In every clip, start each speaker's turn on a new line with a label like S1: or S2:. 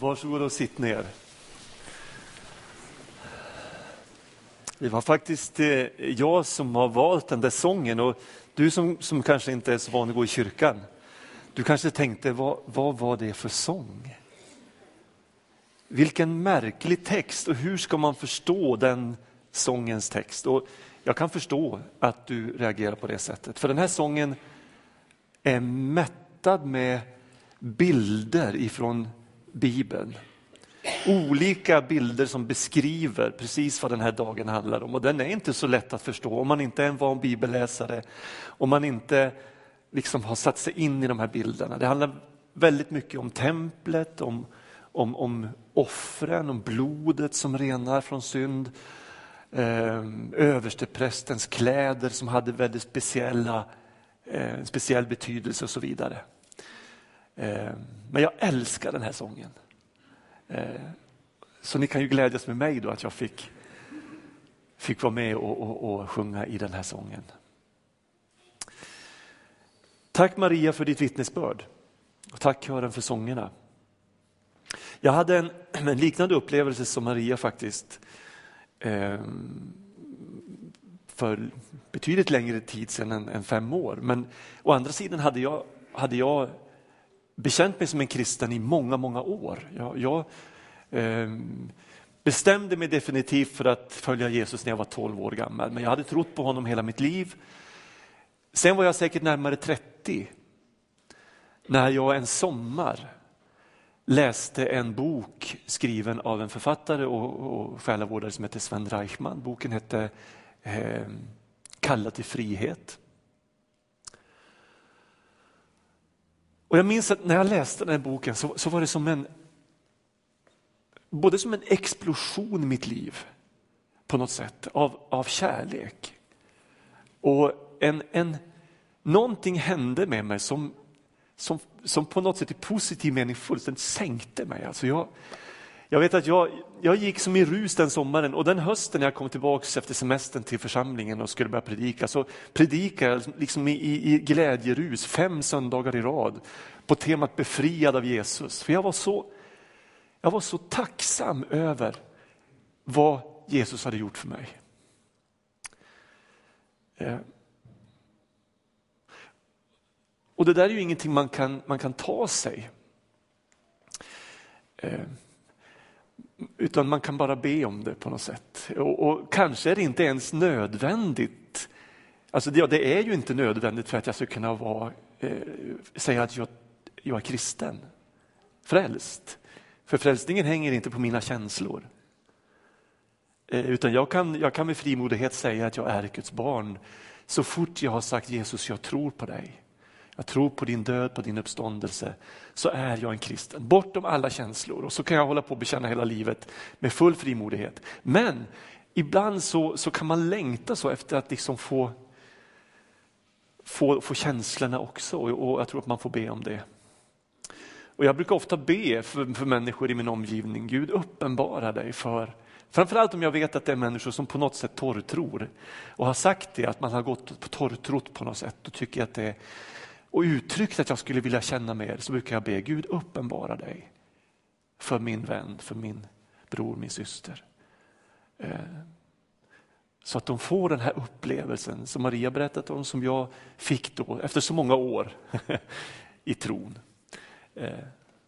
S1: Varsågod och sitt ner. Det var faktiskt eh, jag som har valt den där sången och du som, som kanske inte är så van att gå i kyrkan, du kanske tänkte, vad, vad var det för sång? Vilken märklig text och hur ska man förstå den sångens text? Och jag kan förstå att du reagerar på det sättet, för den här sången är mättad med bilder ifrån Bibeln. Olika bilder som beskriver precis vad den här dagen handlar om och den är inte så lätt att förstå om man inte är en van bibelläsare, om man inte liksom har satt sig in i de här bilderna. Det handlar väldigt mycket om templet, om, om, om offren, om blodet som renar från synd, eh, översteprästens kläder som hade väldigt speciella, eh, speciell betydelse och så vidare. Eh, men jag älskar den här sången. Eh, så ni kan ju glädjas med mig då att jag fick, fick vara med och, och, och sjunga i den här sången. Tack Maria för ditt vittnesbörd och tack kören för sångerna. Jag hade en, en liknande upplevelse som Maria faktiskt eh, för betydligt längre tid sedan än, än, fem år. Men å andra sidan hade jag, hade jag bekänt mig som en kristen i många, många år. Jag, jag eh, bestämde mig definitivt för att följa Jesus när jag var 12 år gammal, men jag hade trott på honom hela mitt liv. Sen var jag säkert närmare 30 när jag en sommar läste en bok skriven av en författare och, och själavårdare som heter Sven Reichman. Boken hette eh, Kalla till frihet. Och jag minns att när jag läste den här boken så, så var det som en, både som en explosion i mitt liv på något sätt av, av kärlek. Och en, en, någonting hände med mig som, som, som på något sätt i positiv mening fullständigt sänkte mig. Alltså jag, jag vet att jag, jag gick som i rus den sommaren och den hösten när jag kom tillbaka efter semestern till församlingen och skulle börja predika så predikade jag liksom i, i, i glädjerus fem söndagar i rad på temat befriad av Jesus. För jag var så, jag var så tacksam över vad Jesus hade gjort för mig. Eh. Och det där är ju ingenting man kan, man kan ta sig. Eh. Utan man kan bara be om det på något sätt. Och, och kanske är det inte ens nödvändigt. Alltså det, det, är ju inte nödvändigt för att jag ska kunna vara, eh, säga att jag, jag är kristen, frälst. För frälsningen hänger inte på mina känslor. Eh, utan jag kan, jag kan med frimodighet säga att jag är Guds barn så fort jag har sagt Jesus, jag tror på dig jag tror på din död, på din uppståndelse, så är jag en kristen. Bortom alla känslor. Och så kan jag hålla på och bekänna hela livet med full frimodighet. Men ibland så, så kan man längta så efter att liksom få, få, få känslorna också. Och, och jag tror att man får be om det. Och jag brukar ofta be för, för människor i min omgivning, Gud uppenbara dig för Framförallt om jag vet att det är människor som på något sätt torrtror och har sagt det, att man har gått på torrtrott på något sätt. Då tycker jag att det, och uttryckt att jag skulle vilja känna mer så brukar jag be Gud uppenbara dig för min vän, för min bror, min syster. Eh, så att de får den här upplevelsen som Maria berättat om, som jag fick då efter så många år i tron. Eh,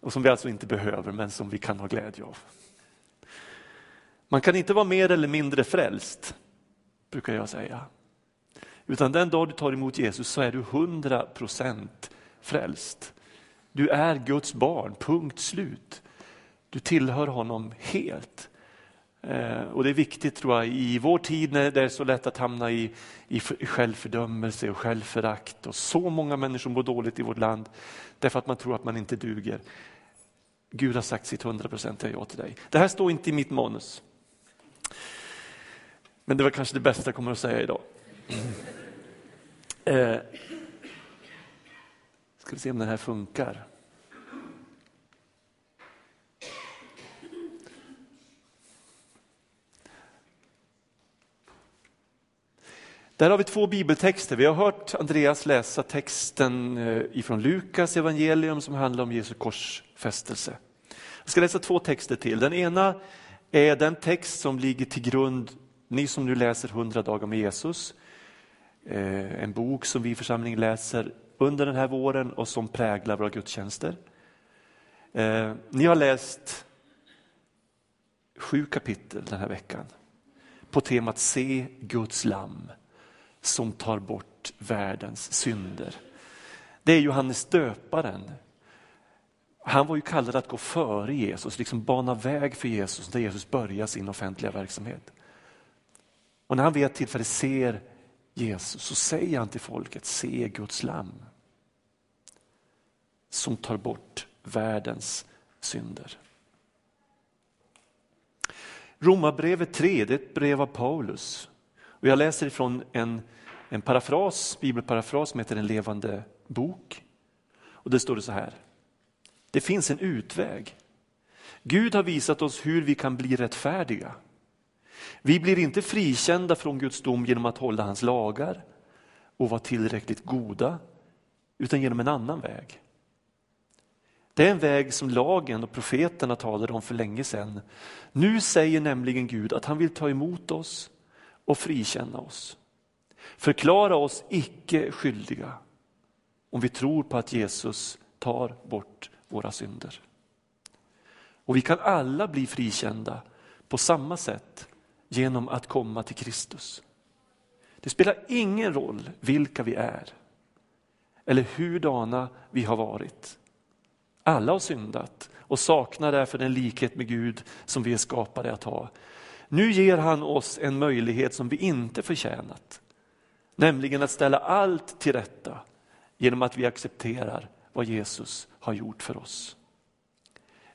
S1: och som vi alltså inte behöver men som vi kan ha glädje av. Man kan inte vara mer eller mindre frälst, brukar jag säga. Utan den dag du tar emot Jesus så är du 100% frälst. Du är Guds barn, punkt slut. Du tillhör honom helt. Eh, och det är viktigt tror jag i vår tid när det är så lätt att hamna i, i självfördömelse och självförakt och så många människor mår dåligt i vårt land därför att man tror att man inte duger. Gud har sagt sitt 100% ja till dig. Det här står inte i mitt manus. Men det var kanske det bästa jag kommer att säga idag. Eh, ska vi se om den här funkar. Där har vi två bibeltexter. Vi har hört Andreas läsa texten eh, ifrån Lukas evangelium som handlar om Jesu korsfästelse. Jag ska läsa två texter till. Den ena är den text som ligger till grund, ni som nu läser 100 dagar med Jesus, Eh, en bok som vi i församlingen läser under den här våren och som präglar våra gudstjänster. Eh, ni har läst sju kapitel den här veckan på temat Se Guds lamm som tar bort världens synder. Det är Johannes döparen. Han var ju kallad att gå före Jesus, liksom bana väg för Jesus där Jesus börjar sin offentliga verksamhet. Och när han vid ett tillfälle ser Jesus så säger han till folket, se Guds lamm som tar bort världens synder. Romarbrevet 3, det är ett brev av Paulus. Och jag läser ifrån en, en parafras, bibelparafras som heter En levande bok. Och det står det så här. Det finns en utväg. Gud har visat oss hur vi kan bli rättfärdiga. Vi blir inte frikända från Guds dom genom att hålla hans lagar och vara tillräckligt goda, utan genom en annan väg. Det är en väg som lagen och profeterna talade om för länge sedan. Nu säger nämligen Gud att han vill ta emot oss och frikänna oss. Förklara oss icke skyldiga om vi tror på att Jesus tar bort våra synder. Och vi kan alla bli frikända på samma sätt genom att komma till Kristus. Det spelar ingen roll vilka vi är eller hurdana vi har varit. Alla har syndat och saknar därför den likhet med Gud som vi är skapade att ha. Nu ger han oss en möjlighet som vi inte förtjänat, nämligen att ställa allt till rätta genom att vi accepterar vad Jesus har gjort för oss.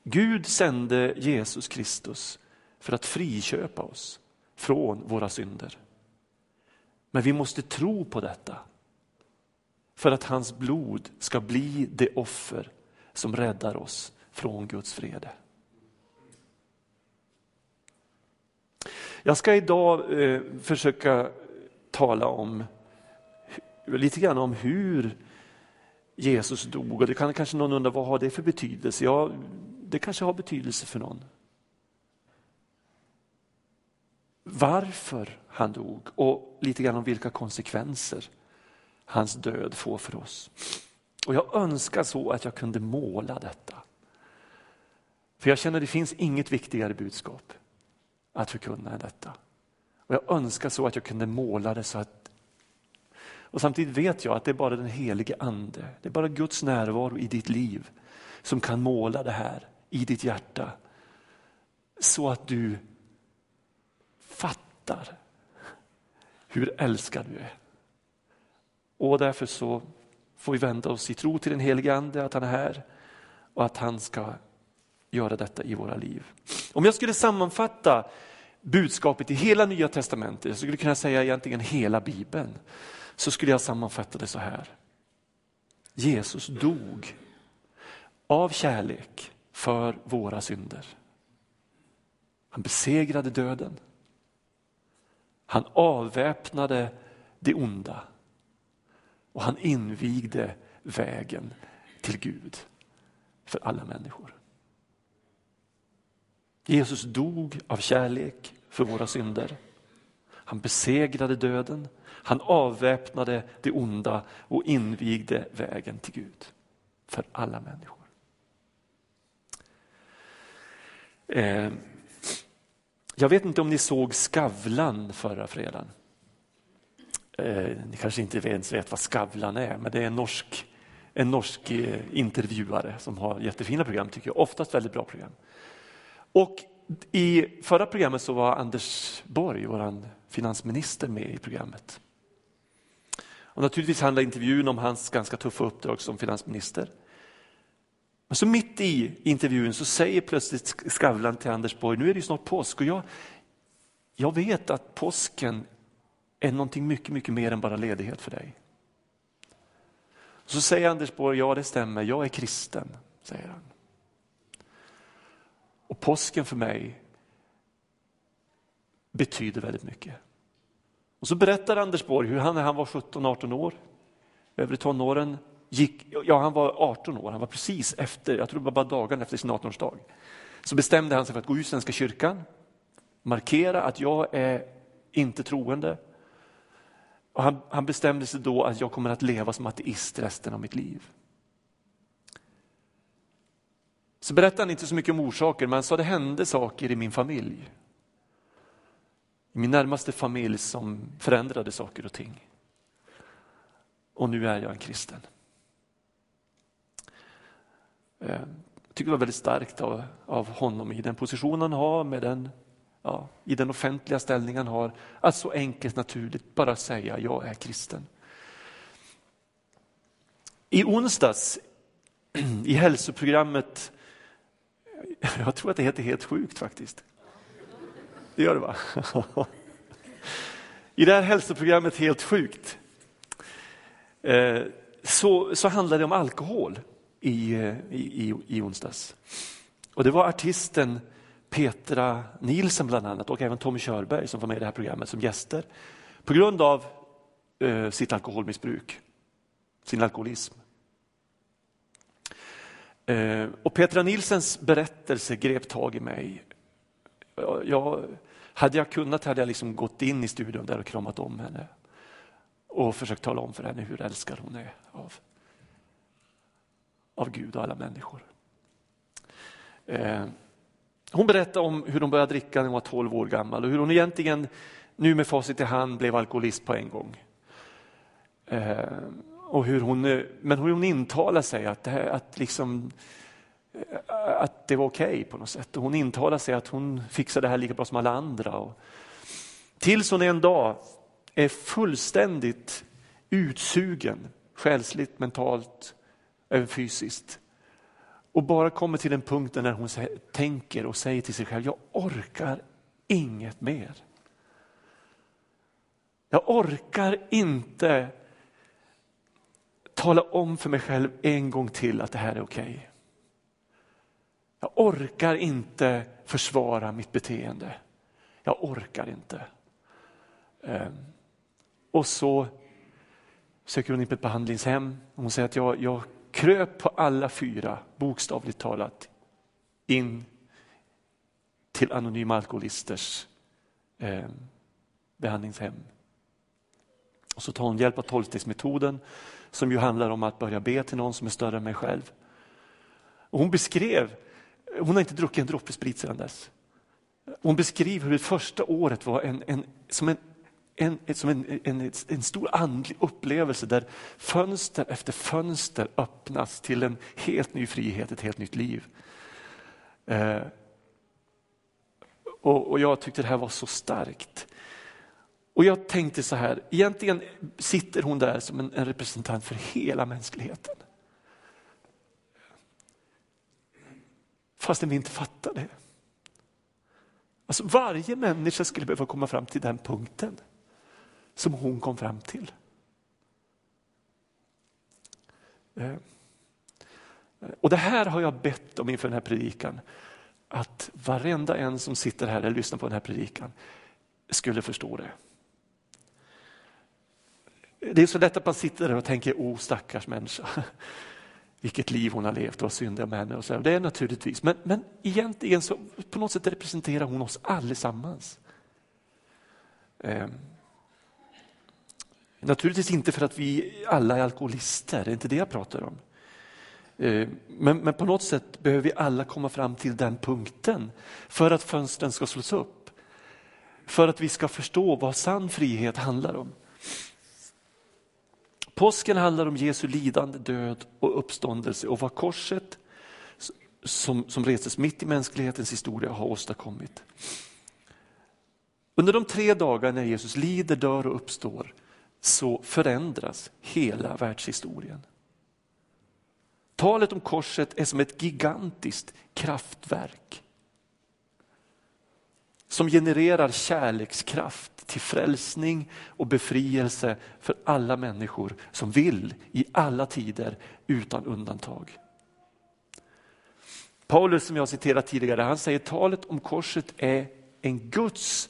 S1: Gud sände Jesus Kristus för att friköpa oss från våra synder. Men vi måste tro på detta för att hans blod ska bli det offer som räddar oss från Guds vrede. Jag ska idag eh, försöka tala om lite grann om hur Jesus dog. Och det kan kanske någon undra, vad har det för betydelse? Ja, det kanske har betydelse för någon. Varför han dog och lite grann om vilka konsekvenser hans död får för oss. Och jag önskar så att jag kunde måla detta. För jag känner att det finns inget viktigare budskap att förkunna än detta. Och jag önskar så att jag kunde måla det så att och samtidigt vet jag att det är bara den helige ande, det är bara Guds närvaro i ditt liv som kan måla det här i ditt hjärta. Så att du fattar hur älskad du är. Och därför så får vi vända oss i tro till den helige Ande, att han är här och att han ska göra detta i våra liv. Om jag skulle sammanfatta budskapet i hela nya testamentet, jag skulle kunna säga egentligen hela bibeln, så skulle jag sammanfatta det så här. Jesus dog av kärlek för våra synder. Han besegrade döden. Han avväpnade det onda och han invigde vägen till Gud för alla människor. Jesus dog av kärlek för våra synder. Han besegrade döden, han avväpnade det onda och invigde vägen till Gud för alla människor. Eh, jag vet inte om ni såg Skavlan förra fredagen. Eh, ni kanske inte ens vet vad Skavlan är, men det är en norsk, en norsk eh, intervjuare som har jättefina program tycker jag, oftast väldigt bra program. Och i förra programmet så var Anders Borg, vår finansminister, med i programmet. Och naturligtvis handlar intervjun om hans ganska tuffa uppdrag som finansminister. Men så mitt i intervjun så säger plötsligt Skavlan till Anders Borg, nu är det ju snart påsk och jag, jag vet att påsken är någonting mycket, mycket mer än bara ledighet för dig. Så säger Anders Borg, ja det stämmer, jag är kristen, säger han. Och påsken för mig betyder väldigt mycket. Och så berättar Anders Borg hur han när han var 17-18 år, övre tonåren, gick, ja han var 18 år, han var precis efter, jag tror det var bara dagen efter sin 18-årsdag. Så bestämde han sig för att gå ur Svenska kyrkan, markera att jag är inte troende. Och han, han bestämde sig då att jag kommer att leva som ateist resten av mitt liv. Så berättade han inte så mycket om orsaker, men han sa det hände saker i min familj. I min närmaste familj som förändrade saker och ting. Och nu är jag en kristen. Jag tycker det var väldigt starkt av, av honom i den position han har, med den, ja, i den offentliga ställning han har, att så enkelt naturligt bara säga jag är kristen. I onsdags i hälsoprogrammet, jag tror att det heter Helt sjukt faktiskt. Det gör det va? I det här hälsoprogrammet Helt sjukt eh, så, så handlar det om alkohol i, i, i onsdags. Och det var artisten Petra Nielsen bland annat och även Tommy Körberg som var med i det här programmet som gäster på grund av eh, sitt alkoholmissbruk, sin alkoholism. Eh, och Petra Nilsens berättelse grep tag i mig. Jag, hade jag kunnat hade jag liksom gått in i studion där och kramat om henne och försökt tala om för henne hur älskad hon är av, av Gud och alla människor. Eh, hon berättar om hur hon började dricka när hon var 12 år gammal och hur hon egentligen nu med facit i hand blev alkoholist på en gång. Eh, och hur hon, eh, men hur hon intalar sig att, det här, att, liksom, att det var okej okay på något sätt. Och hon intalar sig att hon fixar det här lika bra som alla andra. Och, tills hon en dag är fullständigt utsugen, själsligt, mentalt, även fysiskt. Och bara kommer till den punkten när hon tänker och säger till sig själv, jag orkar inget mer. Jag orkar inte tala om för mig själv en gång till att det här är okej. Okay. Jag orkar inte försvara mitt beteende. Jag orkar inte. Ehm, och så söker hon in på ett behandlingshem. Hon säger att jag, jag kröp på alla fyra, bokstavligt talat, in till anonyma alkoholisters eh, behandlingshem. Och så tar hon hjälp av tolvstegsmetoden som ju handlar om att börja be till någon som är större än mig själv. Och hon beskrev, hon har inte druckit en droppe sprit sedan dess. Hon beskriver hur det första året var en, en, som en en, som en, en, en stor andlig upplevelse där fönster efter fönster öppnas till en helt ny frihet, ett helt nytt liv. Eh, och, och jag tyckte det här var så starkt. Och jag tänkte så här, egentligen sitter hon där som en, en representant för hela mänskligheten. Fastän vi inte fattar det. Alltså varje människa skulle behöva komma fram till den punkten som hon kom fram till. Eh, och det här har jag bett om inför den här predikan. Att varenda en som sitter här eller lyssnar på den här predikan skulle förstå det. Det är så lätt att man sitter där och tänker, oh stackars människa. Vilket liv hon har levt och synder med henne. Och så. Det är naturligtvis, men, men egentligen så på något sätt representerar hon oss allesammans. Eh, Naturligtvis inte för att vi alla är alkoholister, det är inte det jag pratar om. Eh, men, men, på något sätt behöver vi alla komma fram till den punkten för att fönstren ska slås upp. För att vi ska förstå vad sann frihet handlar om. Påsken handlar om Jesu lidande, död och uppståndelse och vad korset som, som restes mitt i mänsklighetens historia har åstadkommit. Under de tre dagar när Jesus lider, dör och uppstår så förändras hela världshistorien. Talet om korset är som ett gigantiskt kraftverk som genererar kärlekskraft till frälsning och befrielse för alla människor som vill i alla tider utan undantag. Paulus som jag citerat tidigare, han säger talet om korset är en Guds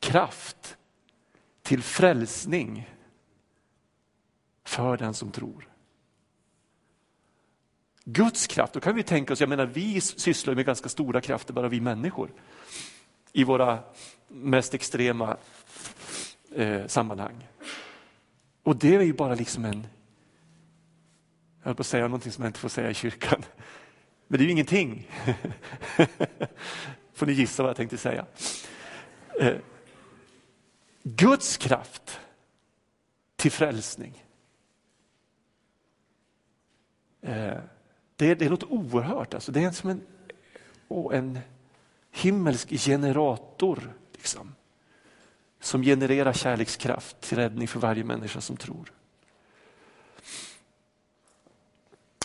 S1: kraft till frälsning för den som tror. Guds kraft, då kan vi tänka oss, jag menar vi sysslar med ganska stora krafter, bara vi människor. I våra mest extrema eh, sammanhang. Och det är ju bara liksom en, jag höll på att säga någonting som jag inte får säga i kyrkan. Men det är ju ingenting. får ni gissa vad jag tänkte säga. Eh, Guds kraft till frälsning. Eh, det, det är något oerhört, alltså. det är som en, oh, en himmelsk generator liksom, som genererar kärlekskraft till räddning för varje människa som tror.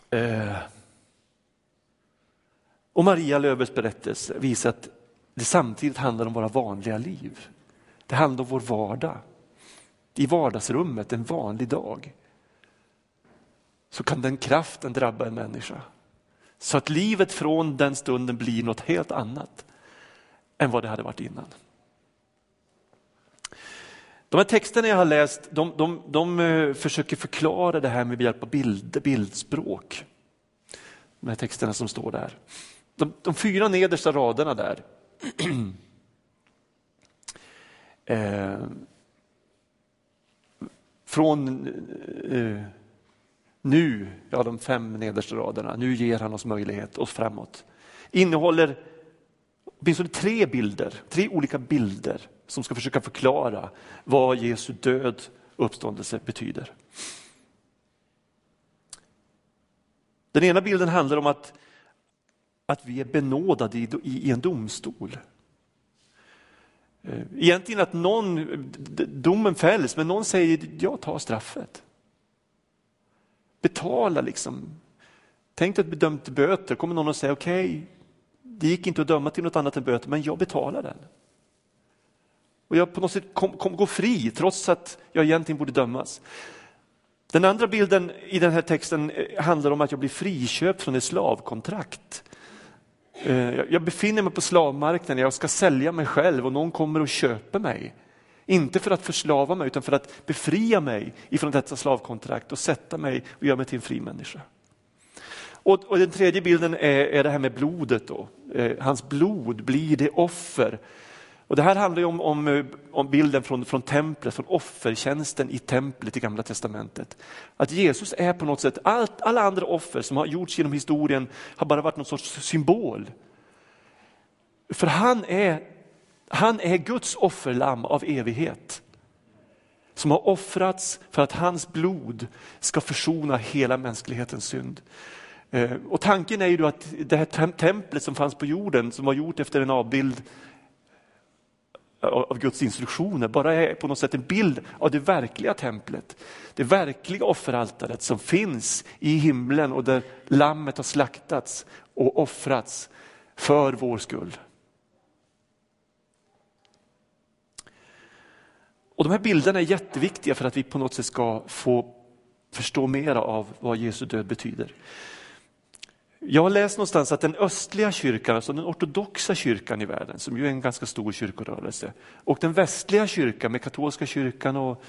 S1: Eh, och Maria Löfbergs berättelse visar att det samtidigt handlar om våra vanliga liv. Det handlar om vår vardag. I vardagsrummet en vanlig dag så kan den kraften drabba en människa. Så att livet från den stunden blir något helt annat än vad det hade varit innan. De här texterna jag har läst de, de, de eh, försöker förklara det här med hjälp av bild, bildspråk. De här texterna som står där. De, de fyra nedersta raderna där. eh, från eh, nu, ja de fem nedersta raderna, nu ger han oss möjlighet oss framåt. Innehåller åtminstone tre bilder, tre olika bilder som ska försöka förklara vad Jesu död och uppståndelse betyder. Den ena bilden handlar om att, att vi är benådade i, i, i en domstol. Eh, egentligen att någon, domen fälls, men någon säger jag tar straffet. Betala liksom. Tänk dig att bli dömd till böter, kommer någon och säger okej, okay, det gick inte att döma till något annat än böter, men jag betalar den. Och jag på något sätt kom, kom, gå fri trots att jag egentligen borde dömas. Den andra bilden i den här texten eh, handlar om att jag blir friköpt från ett slavkontrakt. Eh, jag befinner mig på slavmarknaden, jag ska sälja mig själv och någon kommer och köper mig. Inte för att förslava mig utan för att befria mig ifrån detta slavkontrakt och sätta mig och göra mig till en fri människa. Och, och den tredje bilden är, är det här med blodet. Då. Eh, hans blod blir det offer. Och det här handlar om, om, eh, om, bilden från, från templet, från offertjänsten i templet i Gamla Testamentet. Att Jesus är på något sätt, allt, alla andra offer som har gjorts genom historien har bara varit någon sorts symbol. För han är, han är Guds offerlamm av evighet. Som har offrats för att hans blod ska försona hela mänsklighetens synd. Eh, och tanken är ju då att det här templet som fanns på jorden, som var gjort efter en avbild av Guds instruktioner, bara är på något sätt en bild av det verkliga templet. Det verkliga offeraltaret som finns i himlen och där lammet har slaktats och offrats för vår skull. Och De här bilderna är jätteviktiga för att vi på något sätt ska få förstå mera av vad Jesu död betyder. Jag har läst någonstans att den östliga kyrkan, alltså den ortodoxa kyrkan i världen, som ju är en ganska stor kyrkorörelse, och den västliga kyrkan med katolska kyrkan och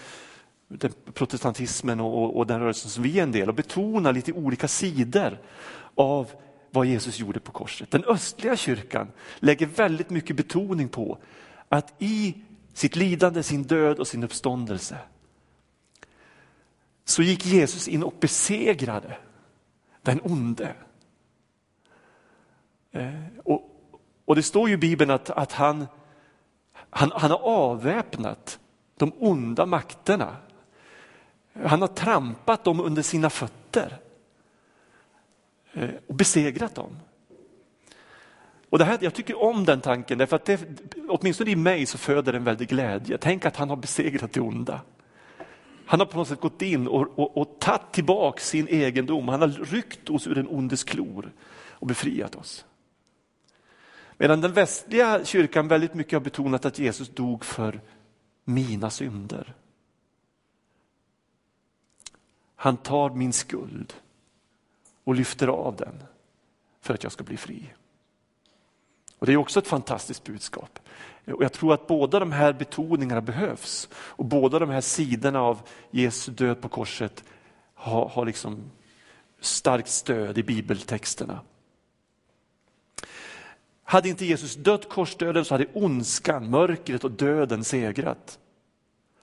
S1: protestantismen och, och den rörelsen som vi är en del av, betonar lite olika sidor av vad Jesus gjorde på korset. Den östliga kyrkan lägger väldigt mycket betoning på att i sitt lidande, sin död och sin uppståndelse så gick Jesus in och besegrade den onde. Eh, och, och det står ju i Bibeln att, att han, han, han har avväpnat de onda makterna. Han har trampat dem under sina fötter eh, och besegrat dem. Och det här, jag tycker om den tanken, därför att det, åtminstone i mig så föder den en väldig glädje. Tänk att han har besegrat det onda. Han har på något sätt gått in och, och, och tagit tillbaka sin egendom. Han har ryckt oss ur den ondes klor och befriat oss. Medan den västliga kyrkan väldigt mycket har betonat att Jesus dog för mina synder. Han tar min skuld och lyfter av den för att jag ska bli fri. Och Det är också ett fantastiskt budskap. Och Jag tror att båda de här betoningarna behövs och båda de här sidorna av Jesu död på korset har, har liksom starkt stöd i bibeltexterna. Hade inte Jesus dött korsdöden så hade ondskan, mörkret och döden segrat.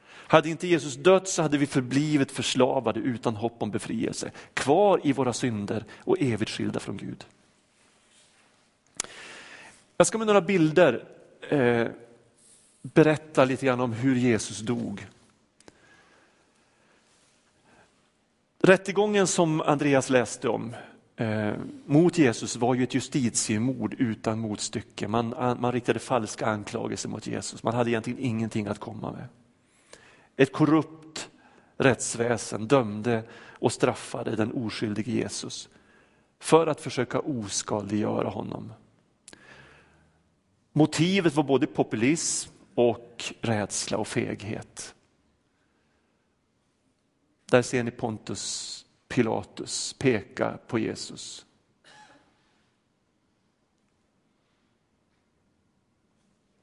S1: Hade inte Jesus dött så hade vi förblivit förslavade utan hopp om befrielse, kvar i våra synder och evigt skilda från Gud. Jag ska med några bilder eh, berätta lite grann om hur Jesus dog. Rättegången som Andreas läste om eh, mot Jesus var ju ett justitiemord utan motstycke. Man, man riktade falska anklagelser mot Jesus. Man hade egentligen ingenting att komma med. Ett korrupt rättsväsen dömde och straffade den oskyldige Jesus för att försöka oskadliggöra honom. Motivet var både populism och rädsla och feghet. Där ser ni Pontus Pilatus peka på Jesus.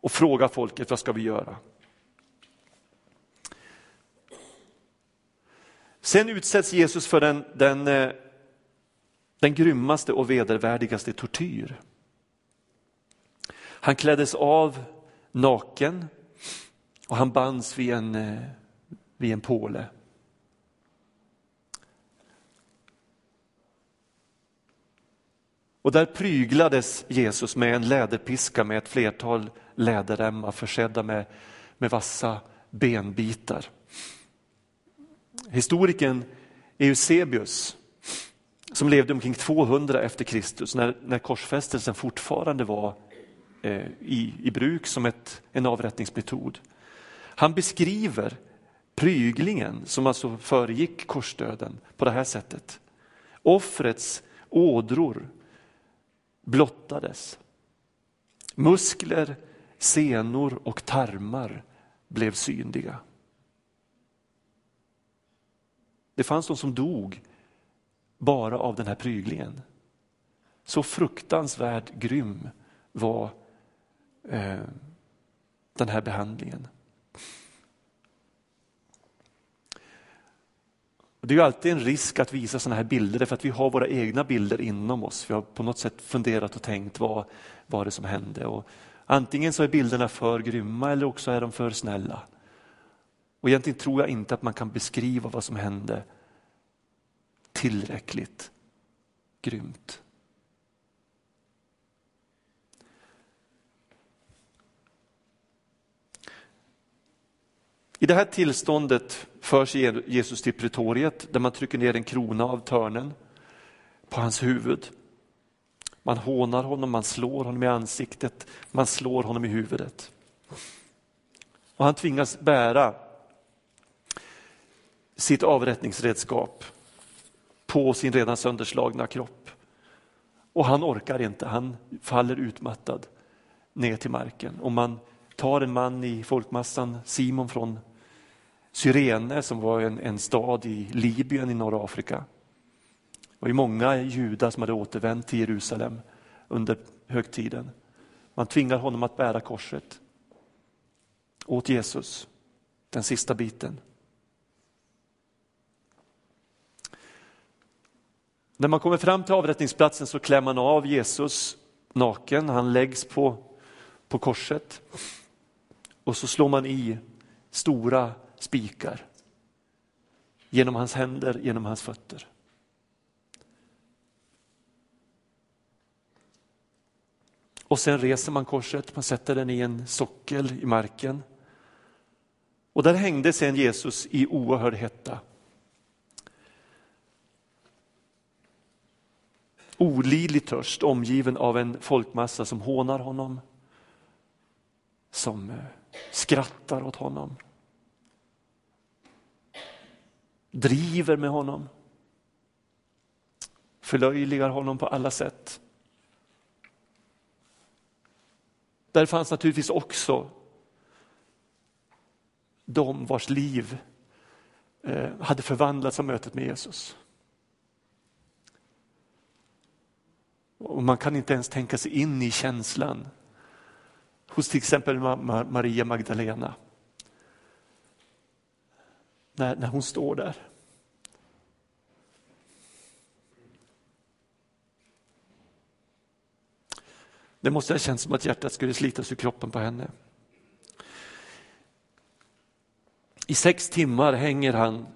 S1: Och fråga folket, vad ska vi göra? Sen utsätts Jesus för den, den, eh, den grymmaste och vedervärdigaste tortyr. Han kläddes av naken och han bands vid en, eh, vid en påle. Och där pryglades Jesus med en läderpiska med ett flertal läderremmar försedda med, med vassa benbitar. Historikern Eusebius som levde omkring 200 efter Kristus när, när korsfästelsen fortfarande var Eh, i, i bruk som ett, en avrättningsmetod. Han beskriver pryglingen som alltså föregick korsdöden på det här sättet. Offrets ådror blottades. Muskler, senor och tarmar blev synliga. Det fanns de som dog bara av den här pryglingen. Så fruktansvärt grym var eh, den här behandlingen. Det är ju alltid en risk att visa sådana här bilder för att vi har våra egna bilder inom oss. Vi har på något sätt funderat och tänkt vad var det som hände. Och antingen så är bilderna för grymma eller också är de för snälla. Och egentligen tror jag inte att man kan beskriva vad som hände tillräckligt grymt. I det här tillståndet förs Jesus till pretoriet där man trycker ner en krona av törnen på hans huvud. Man hånar honom, man slår honom i ansiktet, man slår honom i huvudet. Och han tvingas bära sitt avrättningsredskap på sin redan sönderslagna kropp. Och han orkar inte, han faller utmattad ner till marken. Och man tar en man i folkmassan, Simon från Cyrene som var en, en stad i Libyen i norra Afrika. Det var många judar som hade återvänt till Jerusalem under högtiden. Man tvingar honom att bära korset åt Jesus, den sista biten. När man kommer fram till avrättningsplatsen så klär man av Jesus naken, han läggs på, på korset och så slår man i stora spikar genom hans händer, genom hans fötter. Och sen reser man korset, man sätter den i en sockel i marken. Och där hängde sen Jesus i oerhörd hetta. Olidlig törst, omgiven av en folkmassa som hånar honom, som eh, skrattar åt honom driver med honom, förlöjligar honom på alla sätt. Där fanns naturligtvis också de vars liv eh, hade förvandlats av mötet med Jesus. Och man kan inte ens tänka sig in i känslan hos till exempel Maria Magdalena när, när hon står där. Det måste ha känts som att hjärtat skulle slitas ur kroppen på henne. I sex timmar hänger han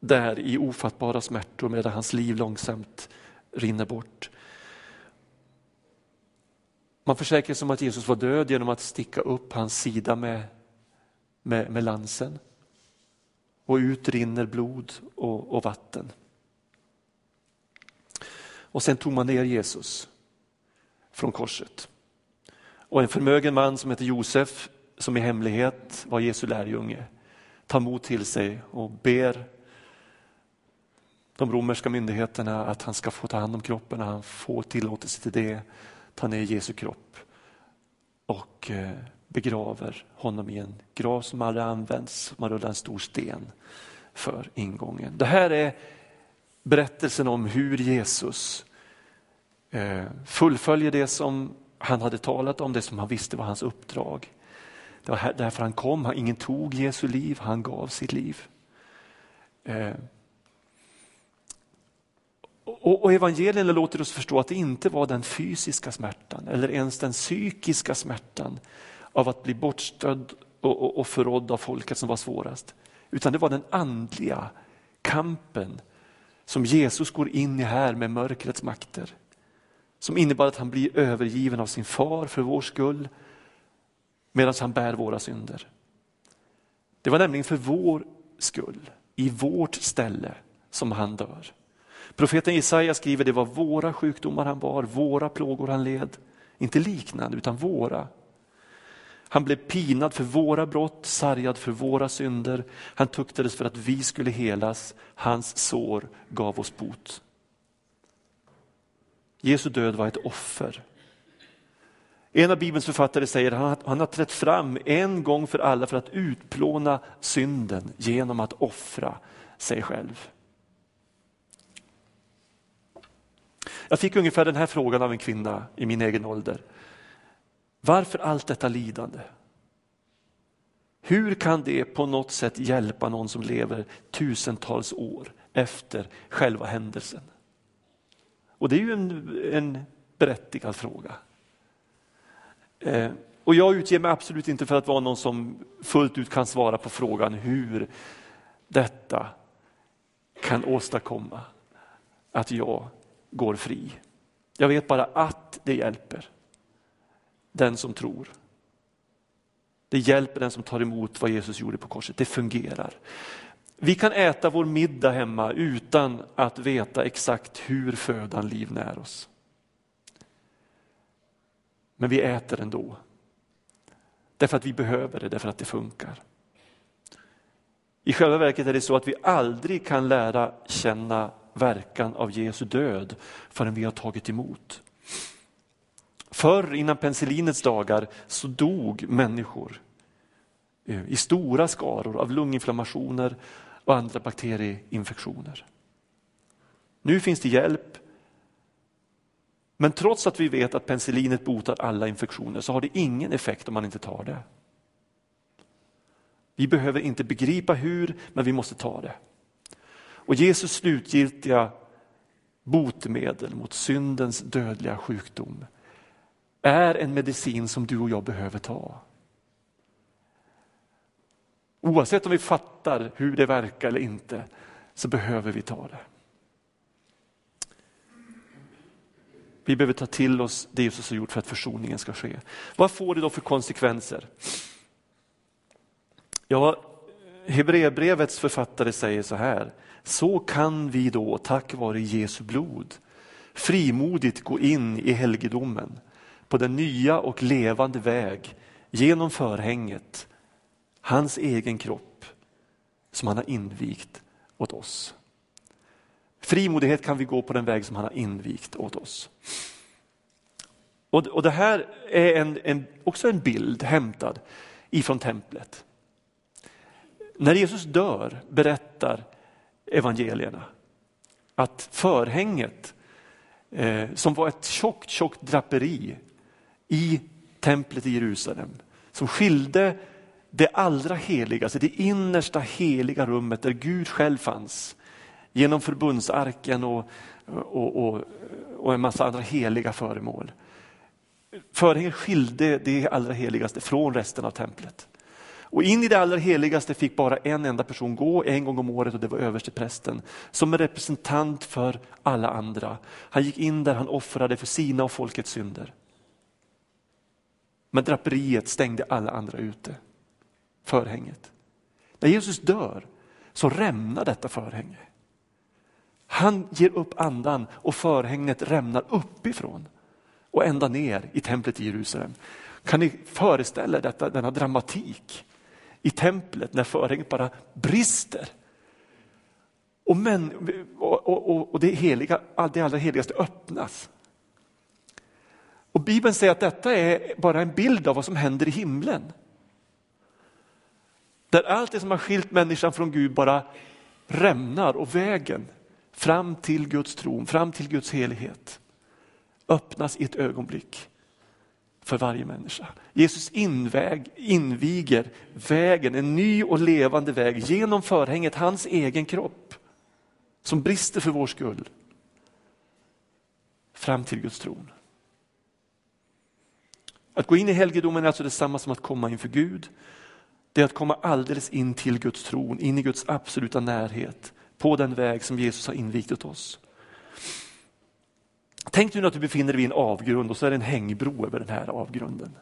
S1: där i ofattbara smärtor medan hans liv långsamt rinner bort. Man försäkrar sig om att Jesus var död genom att sticka upp hans sida med, med, med lansen. Och ut rinner blod och, och vatten. Och sen tog man ner Jesus från korset. Och en förmögen man som heter Josef, som i hemlighet var Jesu lärjunge, tar mod till sig och ber de romerska myndigheterna att han ska få ta hand om kroppen, och han får tillåtelse till det, ta ner Jesu kropp och eh, begraver honom i en grav som aldrig används, man rullar en stor sten för ingången. Det här är berättelsen om hur Jesus eh, fullföljer det som han hade talat om, det som han visste var hans uppdrag. Det var därför han kom, ingen tog Jesu liv, han gav sitt liv. Eh, och evangelierna låter oss förstå att det inte var den fysiska smärtan eller ens den psykiska smärtan av att bli bortstödd och, och, och förrådd av folket som var svårast. Utan det var den andliga kampen som Jesus går in i här med mörkrets makter. Som innebär att han blir övergiven av sin far för vår skull medan han bär våra synder. Det var nämligen för vår skull, i vårt ställe, som han dör. Profeten Jesaja skriver det var våra sjukdomar han bar, våra plågor han led. Inte liknande, utan våra. Han blev pinad för våra brott, sargad för våra synder. Han tuktades för att vi skulle helas. Hans sår gav oss bot. Jesu död var ett offer. En av Bibelns författare säger att han har trätt fram en gång för alla för att utplåna synden genom att offra sig själv. Jag fick ungefär den här frågan av en kvinna i min egen ålder. Varför allt detta lidande? Hur kan det på något sätt hjälpa någon som lever tusentals år efter själva händelsen? Och det är ju en, en berättigad fråga. Eh, och jag utger mig absolut inte för att vara någon som fullt ut kan svara på frågan hur detta kan åstadkomma att jag går fri. Jag vet bara att det hjälper den som tror. Det hjälper den som tar emot vad Jesus gjorde på korset. Det fungerar. Vi kan äta vår middag hemma utan att veta exakt hur födan livnär oss. Men vi äter ändå. Därför att vi behöver det, därför att det funkar. I själva verket är det så att vi aldrig kan lära känna verkan av Jesu död förrän vi har tagit emot. Förr, innan penicillinets dagar, så dog människor eh, i stora skaror av lunginflammationer och andra bakterieinfektioner. Nu finns det hjälp. Men trots att vi vet att penicillinet botar alla infektioner så har det ingen effekt om man inte tar det. Vi behöver inte begripa hur, men vi måste ta det. Och Jesus slutgiltiga botemedel mot syndens dödliga sjukdom är en medicin som du och jag behöver ta. Oavsett om vi fattar hur det verkar eller inte så behöver vi ta det. Vi behöver ta till oss det Jesus har gjort för att försoningen ska ske. Vad får det då för konsekvenser? Ja, Hebreerbrevets författare säger så här. Så kan vi då tack vare Jesu blod frimodigt gå in i helgedomen på den nya och levande väg genom förhänget, hans egen kropp som han har invigt åt oss. Frimodighet kan vi gå på den väg som han har invigt åt oss. Och, och Det här är en, en, också en bild hämtad ifrån templet. När Jesus dör berättar evangelierna att förhänget eh, som var ett tjockt, tjockt draperi i templet i Jerusalem som skilde det allra heligaste, det innersta heliga rummet där Gud själv fanns genom förbundsarken och, och, och, och en massa andra heliga föremål. Förhänget skilde det allra heligaste från resten av templet. Och in i det allra heligaste fick bara en enda person gå en gång om året och det var översteprästen. Som en representant för alla andra. Han gick in där han offrade för sina och folkets synder. Men draperiet stängde alla andra ute. Förhänget. När Jesus dör så rämnar detta förhänge. Han ger upp andan och förhänget rämnar uppifrån och ända ner i templet i Jerusalem. Kan ni föreställa er detta, denna dramatik i templet när förhänget bara brister? Och, men, och, och, och det, heliga, det allra heligaste öppnas. Och Bibeln säger att detta är bara en bild av vad som händer i himlen. Där allt det som har skilt människan från Gud bara rämnar och vägen fram till Guds tron, fram till Guds helighet öppnas i ett ögonblick för varje människa. Jesus inväg, inviger vägen, en ny och levande väg genom förhänget, hans egen kropp som brister för vår skull. Fram till Guds tron. Att gå in i helgedomen är alltså detsamma som att komma inför Gud. Det är att komma alldeles in till Guds tron, in i Guds absoluta närhet på den väg som Jesus har invigt åt oss. Tänk nu att du befinner dig vid en avgrund och så är det en hängbro över den här avgrunden.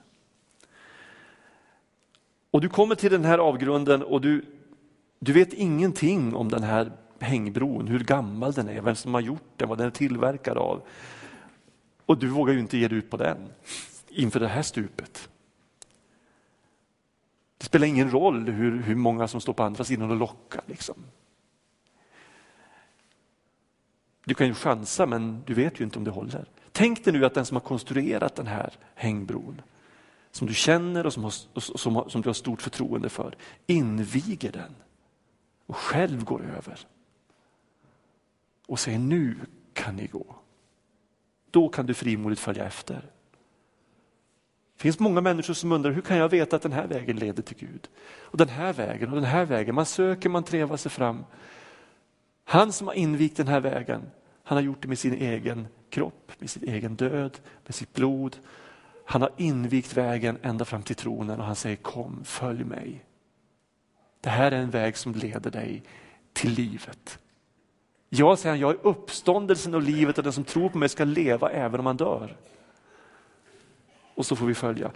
S1: Och du kommer till den här avgrunden och du, du vet ingenting om den här hängbron, hur gammal den är, vem som har gjort den, vad den är tillverkad av. Och du vågar ju inte ge dig ut på den inför det här stupet. Det spelar ingen roll hur, hur många som står på andra sidan och lockar. Liksom. Du kan ju chansa men du vet ju inte om det håller. Tänk dig nu att den som har konstruerat den här hängbron, som du känner och som, har, som, som du har stort förtroende för, inviger den och själv går över. Och säger nu kan ni gå. Då kan du frimodigt följa efter. Det finns många människor som undrar hur kan jag veta att den här vägen leder till Gud? Och den här vägen och den här vägen. Man söker, man trevar sig fram. Han som har invigt den här vägen, han har gjort det med sin egen kropp, med sin egen död, med sitt blod. Han har invigt vägen ända fram till tronen och han säger kom, följ mig. Det här är en väg som leder dig till livet. Jag säger jag är uppståndelsen och livet och den som tror på mig ska leva även om han dör. Och så får vi följa.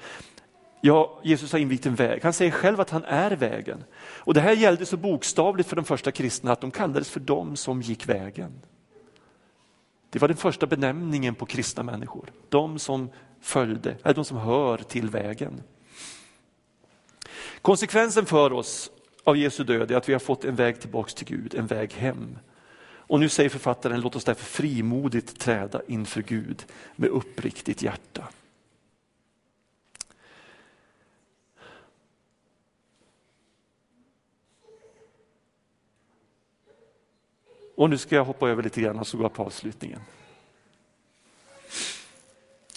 S1: Ja, Jesus har invigt en väg. Han säger själv att han är vägen. Och Det här gällde så bokstavligt för de första kristna att de kallades för de som gick vägen. Det var den första benämningen på kristna människor. De som följde, eller de som hör till vägen. Konsekvensen för oss av Jesu död är att vi har fått en väg tillbaks till Gud, en väg hem. Och nu säger författaren, låt oss därför frimodigt träda inför Gud med uppriktigt hjärta. Och nu ska jag hoppa över lite grann och så går jag på avslutningen.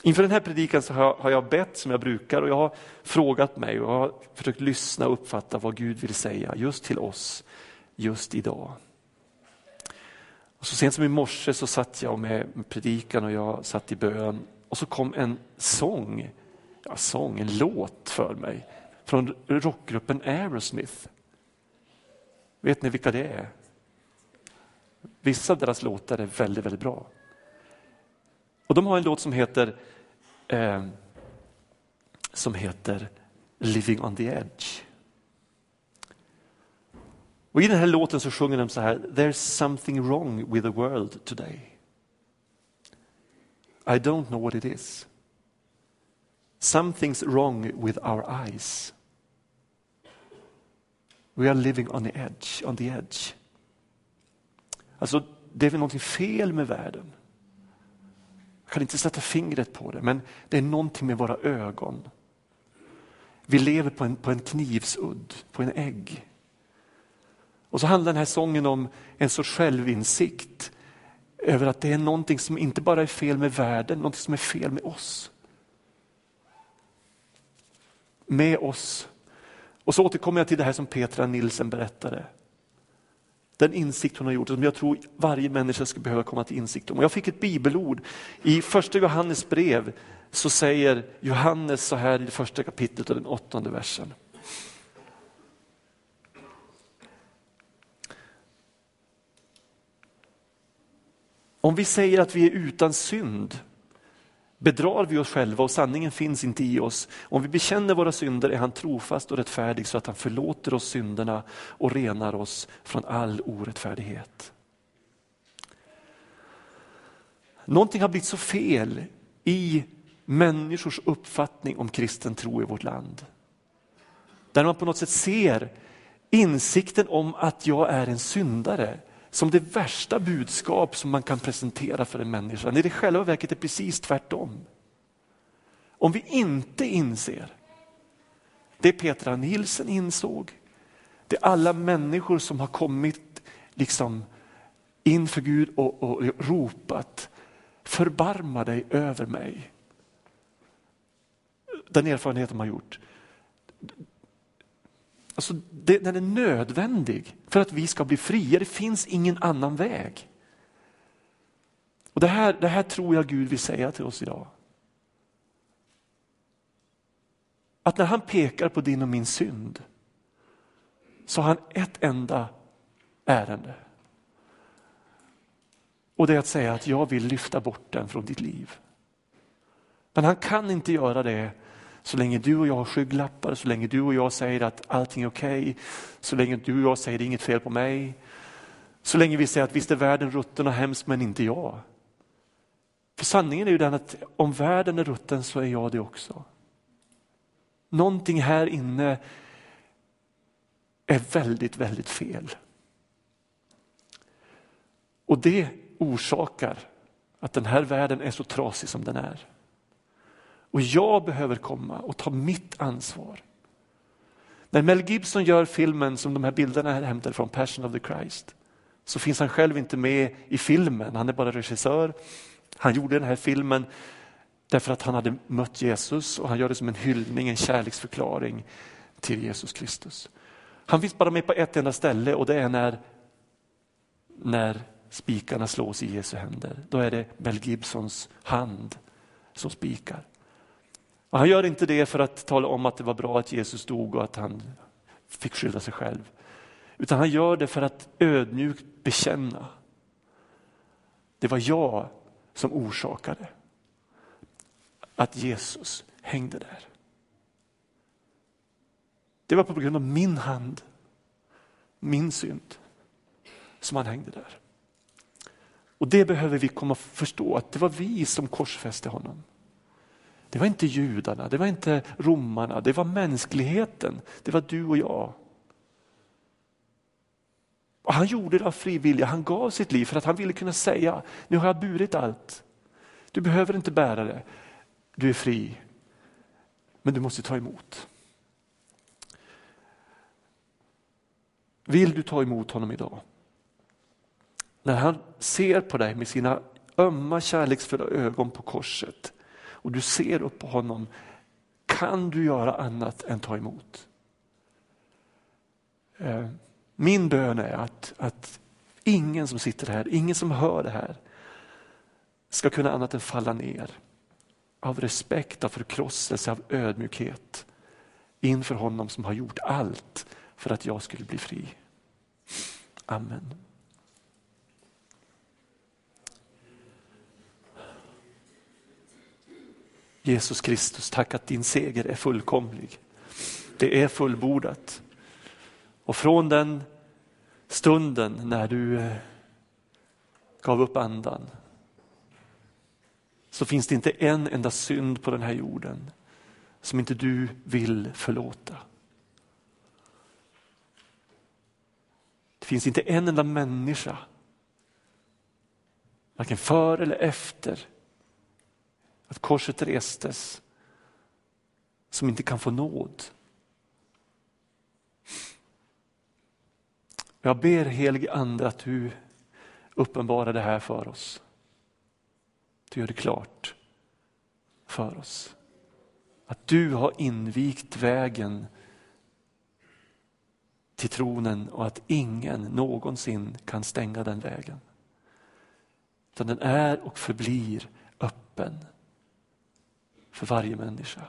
S1: Inför den här predikan så har jag bett som jag brukar och jag har frågat mig och jag har försökt lyssna och uppfatta vad Gud vill säga just till oss just idag. Och så sent som i morse så satt jag med predikan och jag satt i bön och så kom en sång, ja, sång, en låt för mig från rockgruppen Aerosmith. Vet ni vilka det är? Vissa av deras låtar är väldigt, väldigt bra. Och de har en låt som heter, eh, som heter Living on the edge. Och I den här låten så sjunger de så här, There's something wrong with the world today. I don't know what it is. Something's wrong with our eyes. We are living on the edge, on the edge. Alltså, det är väl någonting fel med världen. Jag kan inte sätta fingret på det, men det är någonting med våra ögon. Vi lever på en, på en knivsudd, på en ägg. Och så handlar den här sången om en sorts självinsikt över att det är någonting som inte bara är fel med världen, någonting som är fel med oss. Med oss. Och så återkommer jag till det här som Petra Nilsen berättade. Den insikt hon har gjort, som jag tror varje människa skulle behöva komma till insikt om. Och jag fick ett bibelord. I första Johannes brev så säger Johannes så här i det första kapitlet och den åttonde versen. Om vi säger att vi är utan synd bedrar vi oss själva och sanningen finns inte i oss. Om vi bekänner våra synder är han trofast och rättfärdig så att han förlåter oss synderna och renar oss från all orättfärdighet. Någonting har blivit så fel i människors uppfattning om kristen tro i vårt land. Där man på något sätt ser insikten om att jag är en syndare som det värsta budskap som man kan presentera för en människa. När det i själva verket är precis tvärtom. Om vi inte inser det Petra Nilsen insåg, det alla människor som har kommit liksom inför Gud och, och ropat förbarma dig över mig. Den erfarenheten man har gjort. Alltså, det, den är nödvändig för att vi ska bli fria. Det finns ingen annan väg. Och det här, det här tror jag Gud vill säga till oss idag. Att när han pekar på din och min synd så har han ett enda ärende. Och det är att säga att jag vill lyfta bort den från ditt liv. Men han kan inte göra det så länge du och jag har skygglappar, så länge du och jag säger att allting är okej, okay, så länge du och jag säger det är inget fel på mig, så länge vi säger att visst är världen rutten och hemsk men inte jag. För sanningen är ju den att om världen är rutten så är jag det också. Någonting här inne är väldigt, väldigt fel. Och det orsakar att den här världen är så trasig som den är. Och jag behöver komma och ta mitt ansvar. När Mel Gibson gör filmen som de här bilderna är hämtade från, Passion of the Christ, så finns han själv inte med i filmen, han är bara regissör. Han gjorde den här filmen därför att han hade mött Jesus och han gör det som en hyllning, en kärleksförklaring till Jesus Kristus. Han finns bara med på ett enda ställe och det är när, när spikarna slås i Jesu händer. Då är det Mel Gibsons hand som spikar. Och han gör inte det för att tala om att det var bra att Jesus dog och att han fick skydda sig själv. Utan han gör det för att ödmjukt bekänna. Det var jag som orsakade att Jesus hängde där. Det var på grund av min hand, min synd, som han hängde där. Och det behöver vi komma att förstå, att det var vi som korsfäste honom. Det var inte judarna, det var inte romarna, det var mänskligheten. Det var du och jag. Och han gjorde det av fri vilja, han gav sitt liv för att han ville kunna säga, nu har jag burit allt. Du behöver inte bära det, du är fri. Men du måste ta emot. Vill du ta emot honom idag? När han ser på dig med sina ömma kärleksfulla ögon på korset och du ser upp på honom, kan du göra annat än ta emot? Eh, min bön är att, att ingen som sitter här, ingen som hör det här ska kunna annat än falla ner av respekt, av förkrosselse, av ödmjukhet inför honom som har gjort allt för att jag skulle bli fri. Amen. Jesus Kristus, tack att din seger är fullkomlig. Det är fullbordat. Och från den stunden när du eh, gav upp andan så finns det inte en enda synd på den här jorden som inte du vill förlåta. Det finns inte en enda människa, varken före eller efter att korset restes, som inte kan få nåd. Jag ber helige Ande att du uppenbarar det här för oss. Du gör det klart för oss. Att du har invigt vägen till tronen och att ingen någonsin kan stänga den vägen. Utan den är och förblir öppen för varje människa.